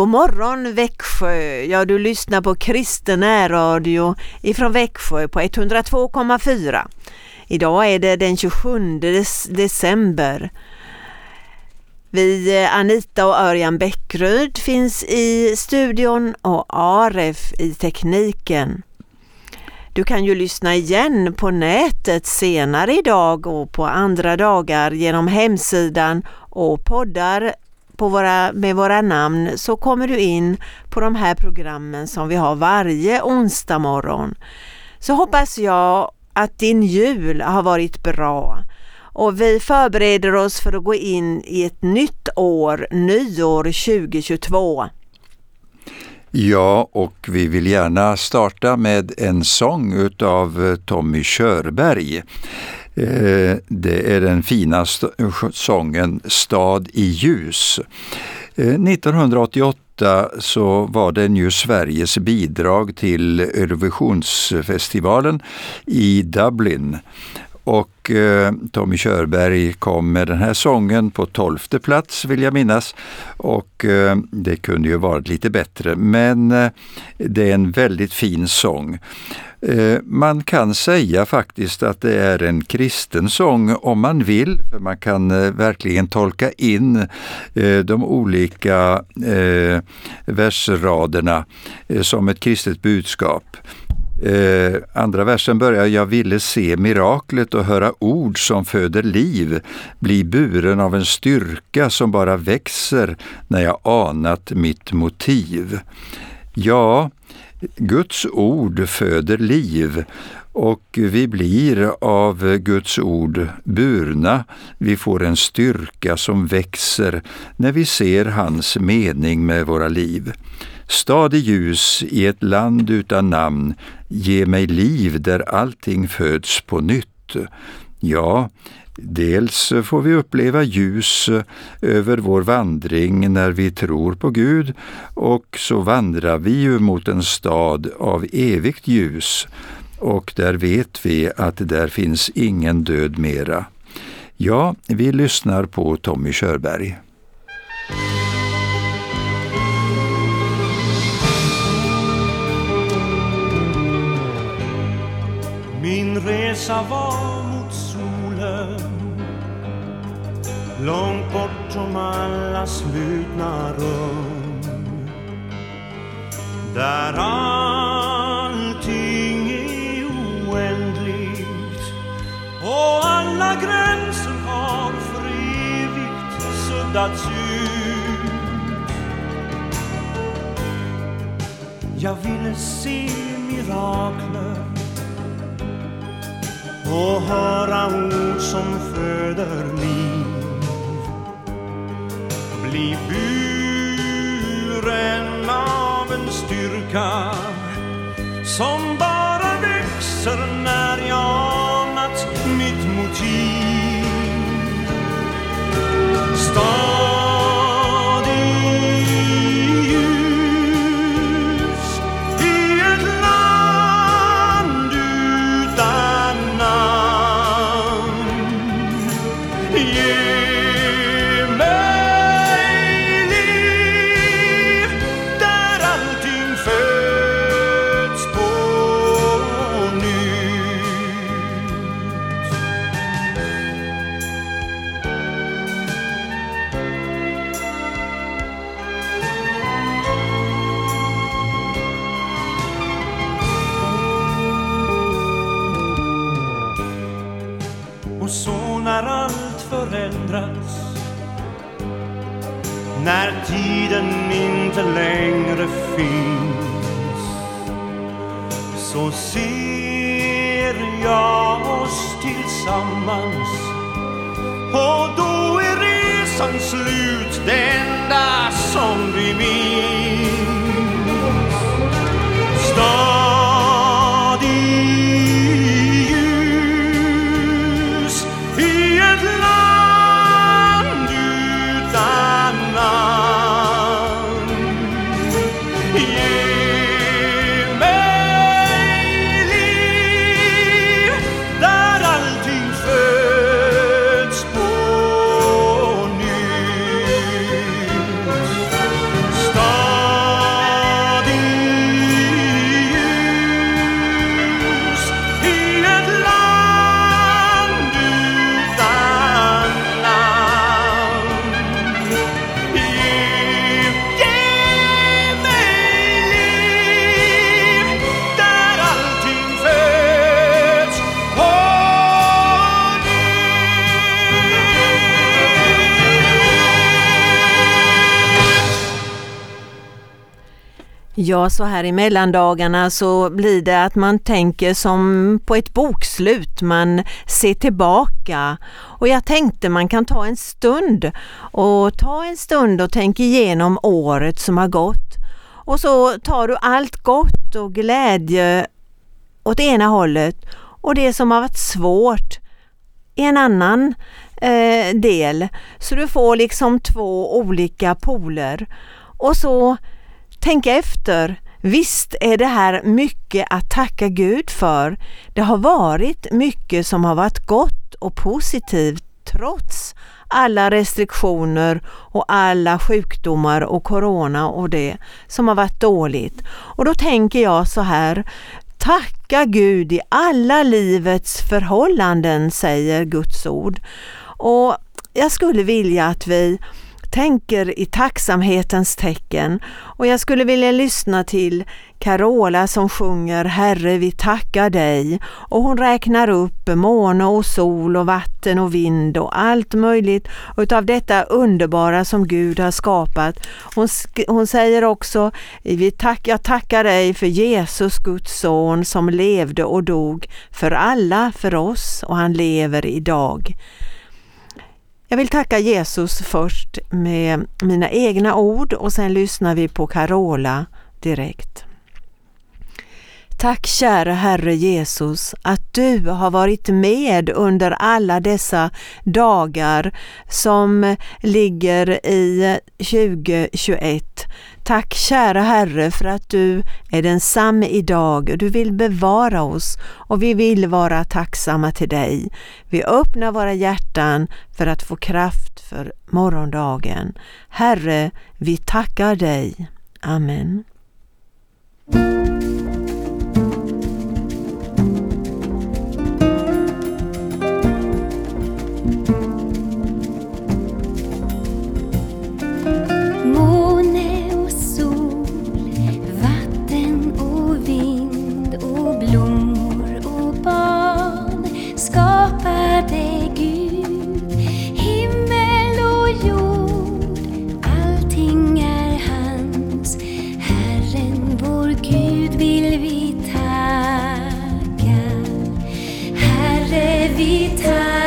God morgon Växjö! Ja, du lyssnar på kristen närradio ifrån Växjö på 102,4. Idag är det den 27 december. Vi, eh, Anita och Örjan Bäckryd finns i studion och Aref i tekniken. Du kan ju lyssna igen på nätet senare idag och på andra dagar genom hemsidan och poddar på våra, med våra namn så kommer du in på de här programmen som vi har varje onsdag morgon. Så hoppas jag att din jul har varit bra och vi förbereder oss för att gå in i ett nytt år, nyår 2022. Ja, och vi vill gärna starta med en sång utav Tommy Körberg. Eh, det är den fina sången Stad i ljus. Eh, 1988 så var den ju Sveriges bidrag till Eurovisionsfestivalen i Dublin. Och eh, Tommy Körberg kom med den här sången på tolfte plats vill jag minnas. Och eh, det kunde ju varit lite bättre men eh, det är en väldigt fin sång. Eh, man kan säga faktiskt att det är en kristen sång om man vill, för man kan eh, verkligen tolka in eh, de olika versraderna som ett kristet budskap. Eh, andra versen börjar Jag ville se miraklet och höra ord som föder liv, bli buren av en styrka som bara växer när jag anat mitt motiv. Ja, Guds ord föder liv och vi blir av Guds ord burna. Vi får en styrka som växer när vi ser hans mening med våra liv. Stad i ljus i ett land utan namn, ge mig liv där allting föds på nytt. Ja, Dels får vi uppleva ljus över vår vandring när vi tror på Gud och så vandrar vi ju mot en stad av evigt ljus och där vet vi att där finns ingen död mera. Ja, vi lyssnar på Tommy Körberg. Resa var mot solen. Långt bortom alla slutna rum. Där allting är oändligt och alla gränser har för evigt suddats ut. Jag ville se mirakler och höra ord som föder liv. Bli buren av en styrka som bara växer när jag anat mitt tillsammans. Och då är resan slut, det enda som vi minns Ja, så här i mellandagarna så blir det att man tänker som på ett bokslut, man ser tillbaka. Och jag tänkte man kan ta en stund och ta en stund och tänka igenom året som har gått. Och så tar du allt gott och glädje åt ena hållet och det som har varit svårt i en annan eh, del. Så du får liksom två olika poler. Och så tänka efter. Visst är det här mycket att tacka Gud för. Det har varit mycket som har varit gott och positivt trots alla restriktioner och alla sjukdomar och corona och det som har varit dåligt. Och då tänker jag så här, tacka Gud i alla livets förhållanden, säger Guds ord. Och jag skulle vilja att vi tänker i tacksamhetens tecken och jag skulle vilja lyssna till Carola som sjunger Herre vi tackar dig och hon räknar upp måne och sol och vatten och vind och allt möjligt utav detta underbara som Gud har skapat. Hon, hon säger också vi tack, jag tackar dig för Jesus Guds son som levde och dog för alla, för oss och han lever idag. Jag vill tacka Jesus först med mina egna ord och sen lyssnar vi på Carola direkt. Tack kära Herre Jesus att du har varit med under alla dessa dagar som ligger i 2021. Tack kära Herre för att du är densamme idag. Du vill bevara oss och vi vill vara tacksamma till dig. Vi öppnar våra hjärtan för att få kraft för morgondagen. Herre, vi tackar dig. Amen. skapade Gud himmel och jord. Allting är hans. Herren vår Gud vill vi tacka. Herre, vi tackar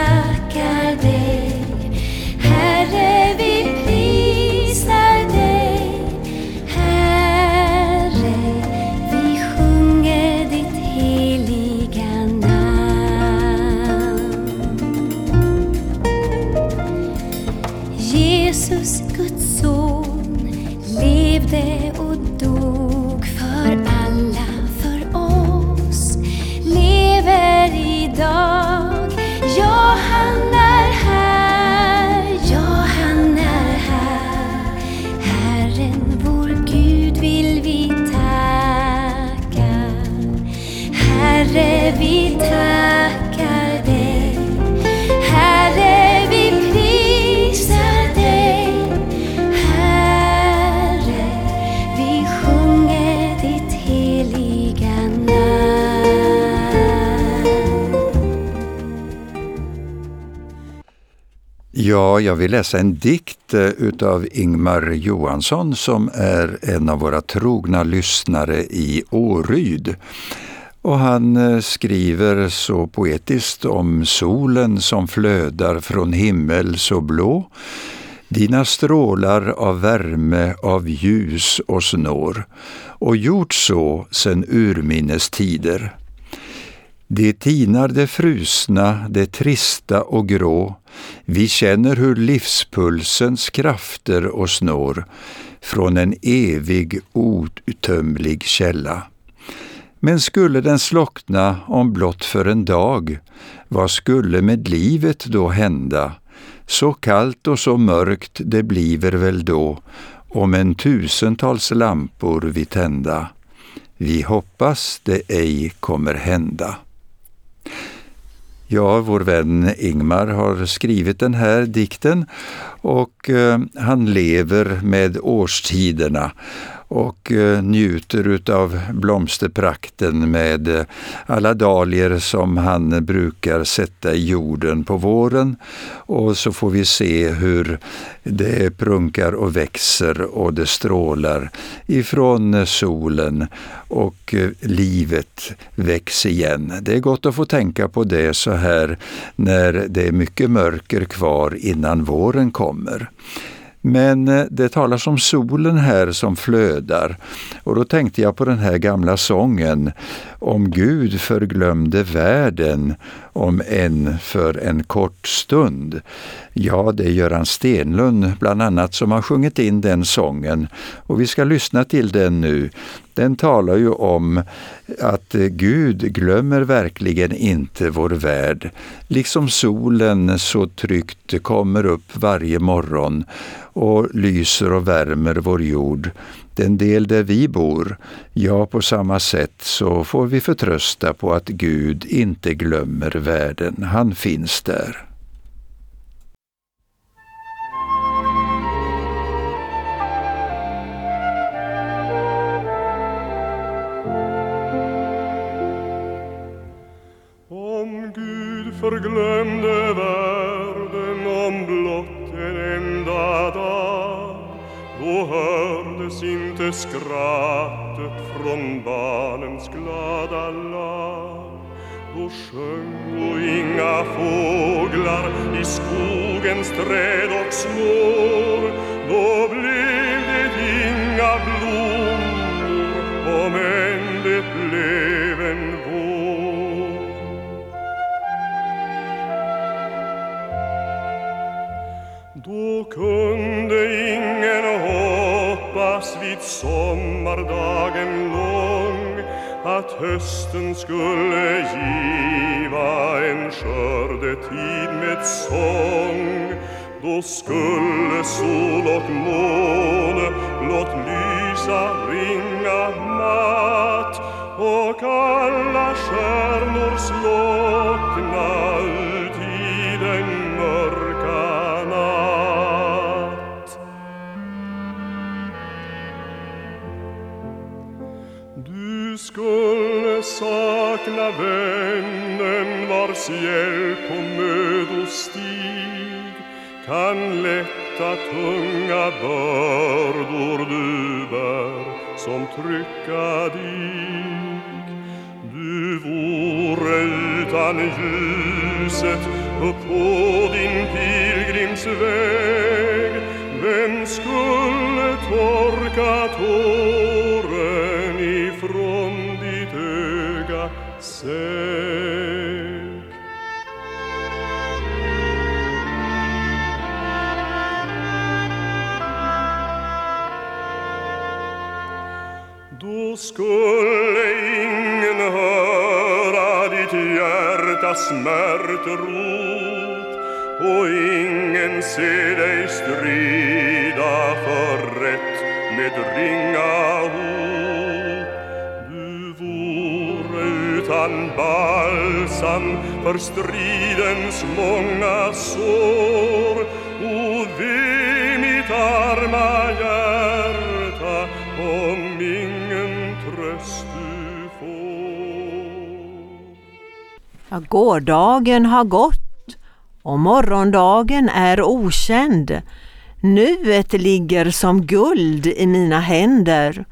Ja, jag vill läsa en dikt eh, utav Ingmar Johansson som är en av våra trogna lyssnare i Åryd. Och han eh, skriver så poetiskt om solen som flödar från himmel så blå. Dina strålar av värme, av ljus oss når och gjort så sen urminnes tider. Det tinar det frusna, det trista och grå. Vi känner hur livspulsens krafter oss når från en evig outtömlig källa. Men skulle den slockna om blott för en dag, vad skulle med livet då hända? Så kallt och så mörkt det bliver väl då, om en tusentals lampor vi tända. Vi hoppas det ej kommer hända. Ja, vår vän Ingmar har skrivit den här dikten och eh, han lever med årstiderna och eh, njuter utav blomsterprakten med eh, alla dahlior som han brukar sätta i jorden på våren. Och så får vi se hur det prunkar och växer och det strålar ifrån solen och eh, livet väcks igen. Det är gott att få tänka på det så här när det är mycket mörker kvar innan våren kommer. Men eh, det talas om solen här som flödar. Och då tänkte jag på den här gamla sången Om Gud förglömde världen om än för en kort stund. Ja, det är Göran Stenlund bland annat som har sjungit in den sången och vi ska lyssna till den nu. Den talar ju om att Gud glömmer verkligen inte vår värld, liksom solen så tryggt kommer upp varje morgon och lyser och värmer vår jord den del där vi bor, ja, på samma sätt så får vi förtrösta på att Gud inte glömmer världen. Han finns där. Om Gud förglömde hördes skrattet från barnens glada larm. då sjöng och inga fåglar i skogens träd och snår då blev att hösten skulle giva en skördetid med sång. Då skulle sol och måne blott lysa ringa matt och alla stjärnor slockna skulle sakna vännen vars hjälp och mödostig kan lätta tunga bördor du bär som trycka dig. Du vore utan ljuset uppå på din pilgrimsväg Vem skulle torka tårar smärtrop och ingen ser dig strida för rätt med ringa hop. Du vore utan balsam för stridens många sår Ja, gårdagen har gått och morgondagen är okänd. Nuet ligger som guld i mina händer.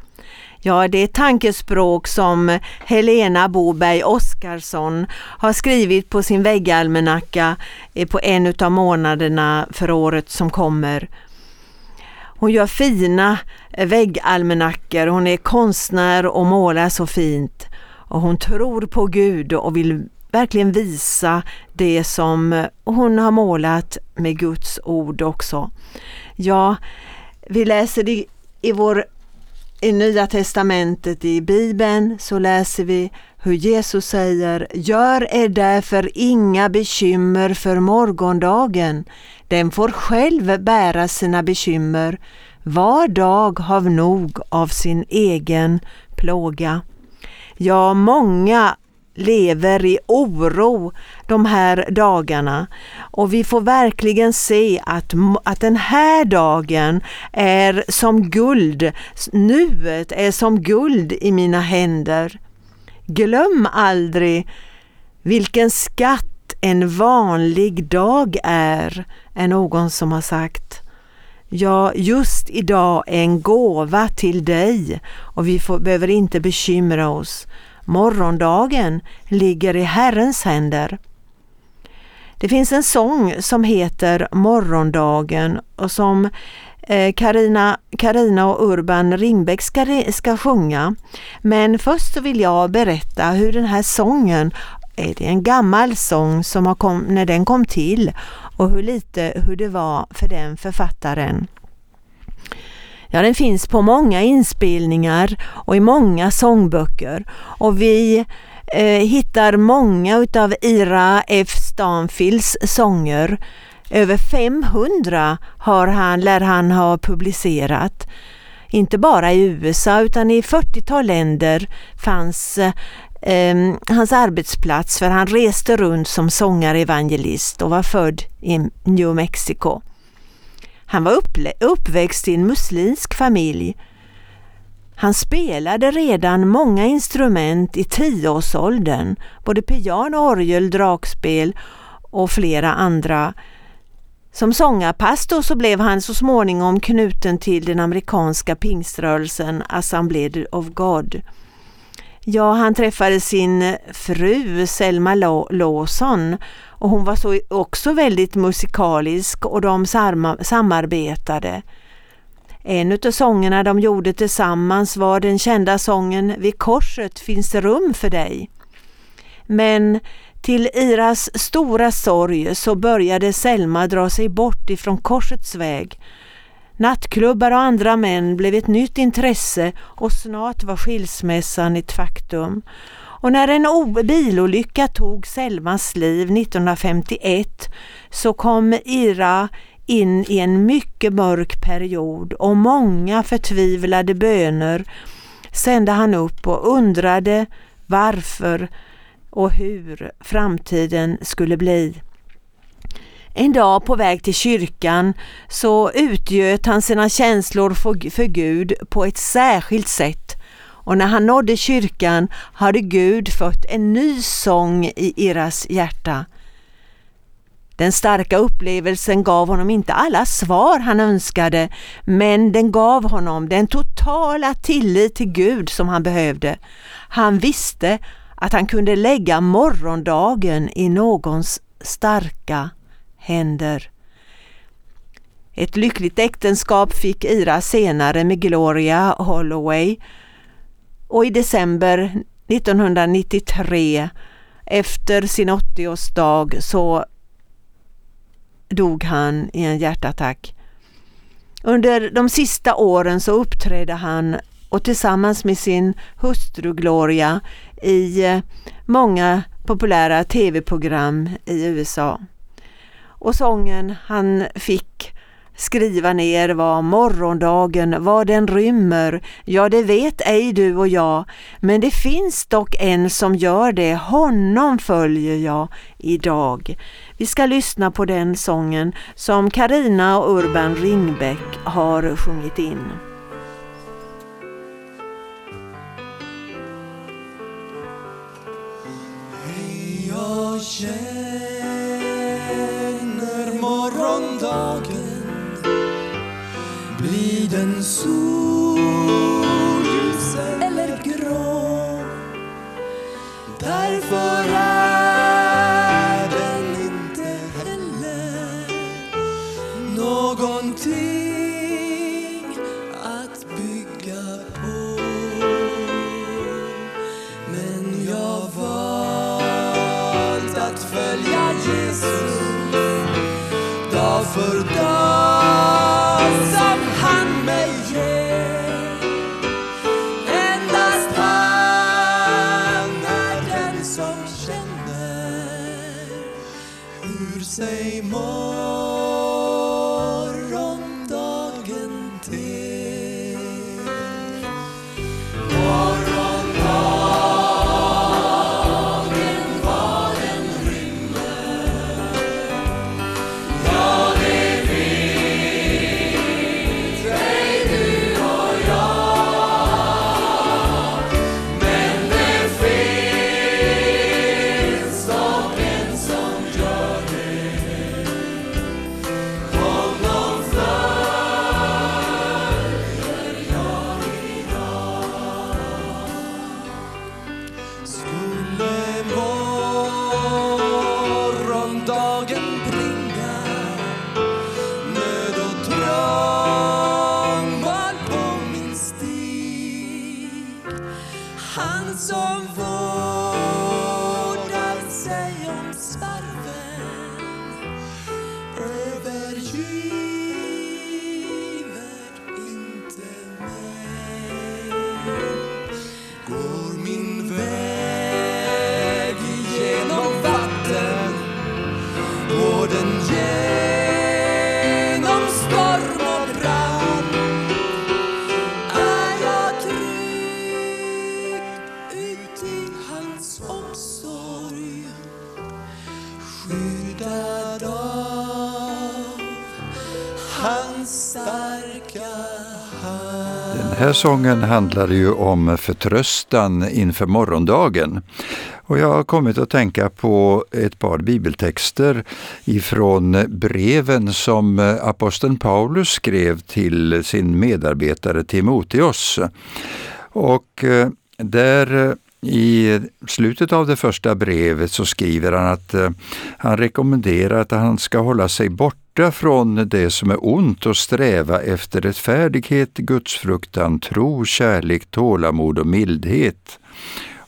Ja, det är ett tankespråk som Helena Boberg Oskarsson har skrivit på sin väggalmanacka eh, på en av månaderna för året som kommer. Hon gör fina eh, väggalmanackor, hon är konstnär och målar så fint. Och hon tror på Gud och vill verkligen visa det som hon har målat med Guds ord också. Ja, vi läser det i vår i Nya Testamentet i Bibeln så läser vi hur Jesus säger Gör er därför inga bekymmer för morgondagen. Den får själv bära sina bekymmer. Var dag har nog av sin egen plåga. Ja, många lever i oro. de här dagarna och vi får verkligen se att, att den här dagen är som guld, nuet är som guld i mina händer. Glöm aldrig vilken skatt en vanlig dag är, är någon som har sagt. Ja, just idag är en gåva till dig och vi får, behöver inte bekymra oss. Morgondagen ligger i Herrens händer. Det finns en sång som heter Morgondagen och som eh, Karina, Karina och Urban Ringbäck ska, ska sjunga. Men först så vill jag berätta hur den här sången är det en gammal sång som har kom, när den kom till och hur lite hur det var för den författaren. Ja, den finns på många inspelningar och i många sångböcker och vi eh, hittar många utav Ira F. Stanfields sånger. Över 500 har han, lär han ha publicerat. Inte bara i USA utan i 40-tal länder fanns eh, hans arbetsplats för han reste runt som sångarevangelist och var född i New Mexico. Han var uppväxt i en muslimsk familj. Han spelade redan många instrument i tioårsåldern, både piano, orgel, dragspel och flera andra. Som sångarpastor så blev han så småningom knuten till den amerikanska pingströrelsen Assembly of God. Ja, han träffade sin fru Selma Lawson och hon var så också väldigt musikalisk och de samarbetade. En av sångerna de gjorde tillsammans var den kända sången Vid korset finns det rum för dig. Men till Iras stora sorg så började Selma dra sig bort ifrån korsets väg Nattklubbar och andra män blev ett nytt intresse och snart var skilsmässan ett faktum. Och när en bilolycka tog Selmas liv 1951 så kom Ira in i en mycket mörk period och många förtvivlade böner sände han upp och undrade varför och hur framtiden skulle bli. En dag på väg till kyrkan så utgöt han sina känslor för, för Gud på ett särskilt sätt och när han nådde kyrkan hade Gud fött en ny sång i Iras hjärta. Den starka upplevelsen gav honom inte alla svar han önskade, men den gav honom den totala tillit till Gud som han behövde. Han visste att han kunde lägga morgondagen i någons starka händer. Ett lyckligt äktenskap fick Ira senare med Gloria Holloway och i december 1993 efter sin 80-årsdag så dog han i en hjärtattack. Under de sista åren så uppträdde han och tillsammans med sin hustru Gloria i eh, många populära tv-program i USA. Och sången han fick skriva ner var morgondagen, vad den rymmer, ja det vet ej du och jag, men det finns dock en som gör det, honom följer jag idag. Vi ska lyssna på den sången som Karina och Urban Ringbäck har sjungit in. Hey, jag morgondagen blir den solljus eller grå. Därför är här sången handlar ju om förtröstan inför morgondagen. Och jag har kommit att tänka på ett par bibeltexter ifrån breven som aposteln Paulus skrev till sin medarbetare Timoteus. Och eh, där i slutet av det första brevet så skriver han att eh, han rekommenderar att han ska hålla sig borta från det som är ont och sträva efter rättfärdighet, gudsfruktan, tro, kärlek, tålamod och mildhet.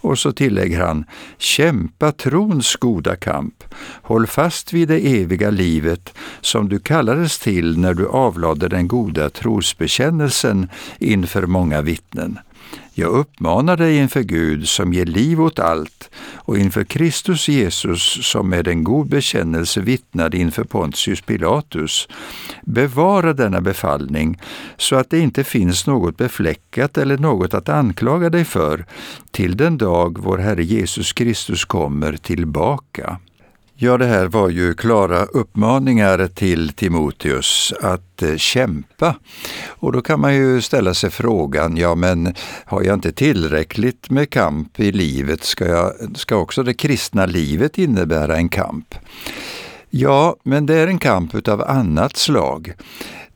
Och så tillägger han, kämpa trons goda kamp. Håll fast vid det eviga livet som du kallades till när du avlade den goda trosbekännelsen inför många vittnen. Jag uppmanar dig inför Gud som ger liv åt allt och inför Kristus Jesus som med en god bekännelse vittnade inför Pontius Pilatus. Bevara denna befallning så att det inte finns något befläckat eller något att anklaga dig för till den dag vår Herre Jesus Kristus kommer tillbaka. Ja, det här var ju klara uppmaningar till Timoteus att eh, kämpa. Och då kan man ju ställa sig frågan, ja men har jag inte tillräckligt med kamp i livet? Ska, jag, ska också det kristna livet innebära en kamp? Ja, men det är en kamp av annat slag.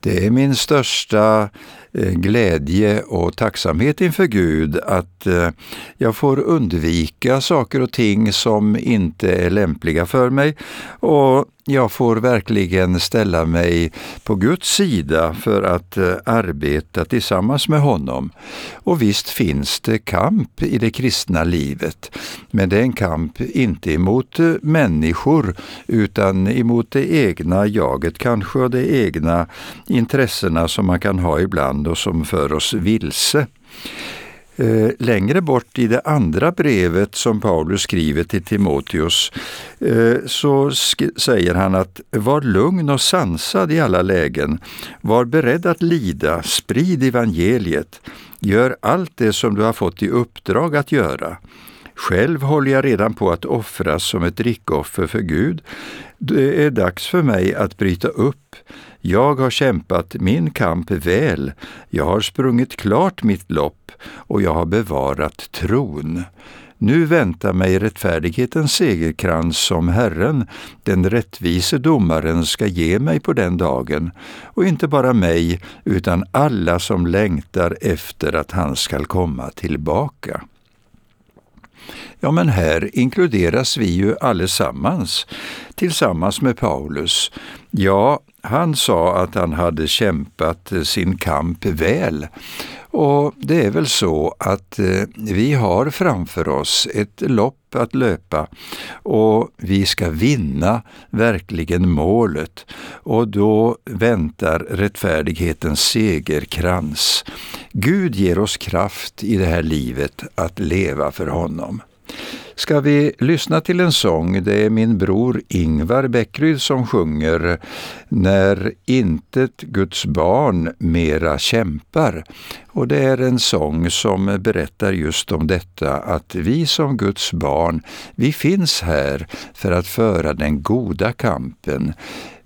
Det är min största eh, glädje och tacksamhet inför Gud att eh, jag får undvika saker och ting som inte är lämpliga för mig och jag får verkligen ställa mig på Guds sida för att eh, arbeta tillsammans med honom. Och visst finns det kamp i det kristna livet, men det är en kamp inte emot människor utan emot det egna jaget kanske och det egna intressena som man kan ha ibland och som för oss vilse. Eh, längre bort i det andra brevet som Paulus skriver till Timoteus eh, så säger han att var lugn och sansad i alla lägen. Var beredd att lida, sprid evangeliet. Gör allt det som du har fått i uppdrag att göra. Själv håller jag redan på att offras som ett drickoffer för Gud. Det är dags för mig att bryta upp. Jag har kämpat min kamp väl. Jag har sprungit klart mitt lopp och jag har bevarat tron. Nu väntar mig rättfärdighetens segerkrans som Herren, den rättvise domaren, ska ge mig på den dagen, och inte bara mig, utan alla som längtar efter att han skall komma tillbaka. Ja, men här inkluderas vi ju allesammans, tillsammans med Paulus. Ja, han sa att han hade kämpat sin kamp väl. Och det är väl så att eh, vi har framför oss ett lopp att löpa och vi ska vinna verkligen målet. Och då väntar rättfärdighetens segerkrans. Gud ger oss kraft i det här livet att leva för honom ska vi lyssna till en sång. Det är min bror Ingvar Bäckryd som sjunger När intet Guds barn mera kämpar. Och det är en sång som berättar just om detta att vi som Guds barn, vi finns här för att föra den goda kampen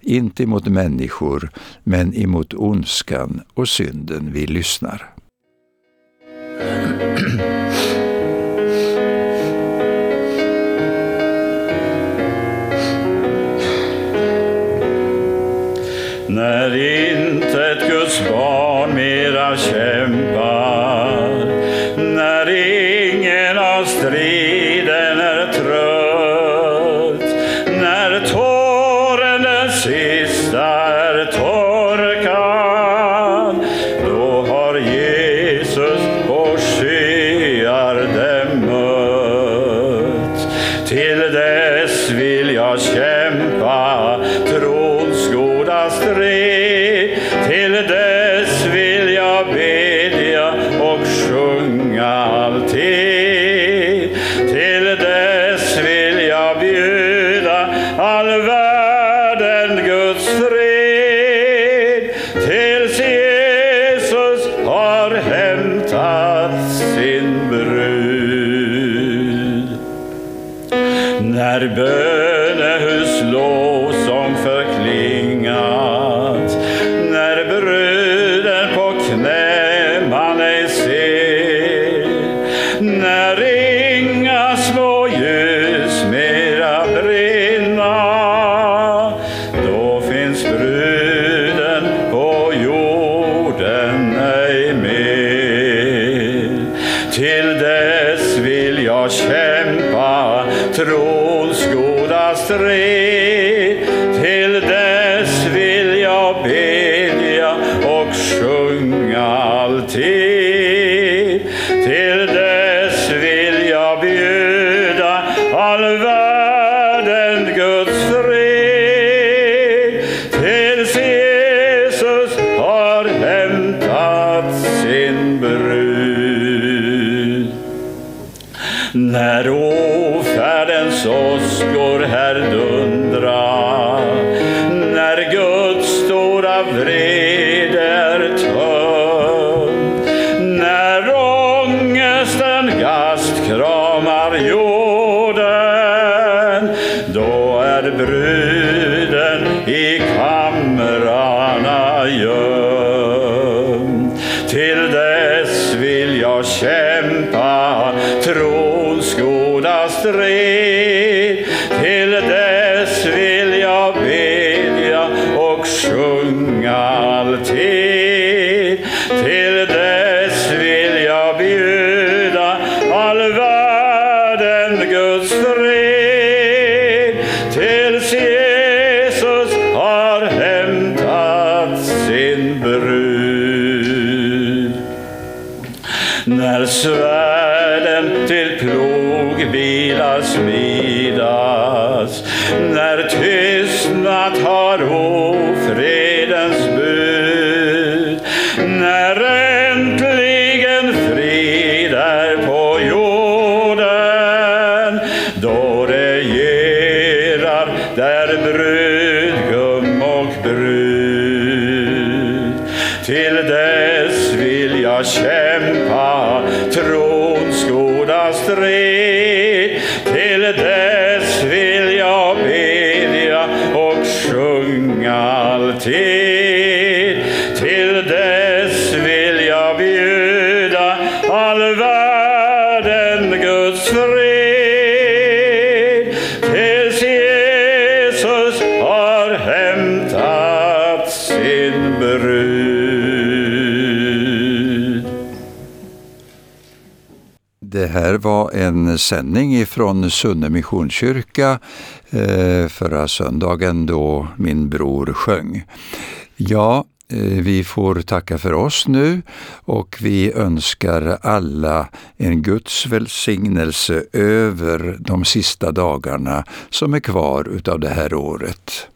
inte emot människor, men emot ondskan och synden vi lyssnar. När inte ett Guds barn mera kämpar, goda Ons goda sträng hjälpa från skåda sträng. till dess vill jag kämpa trons goda strid. här var en sändning ifrån Sunne Missionskyrka eh, förra söndagen då min bror sjöng. Ja, eh, vi får tacka för oss nu och vi önskar alla en Guds välsignelse över de sista dagarna som är kvar utav det här året.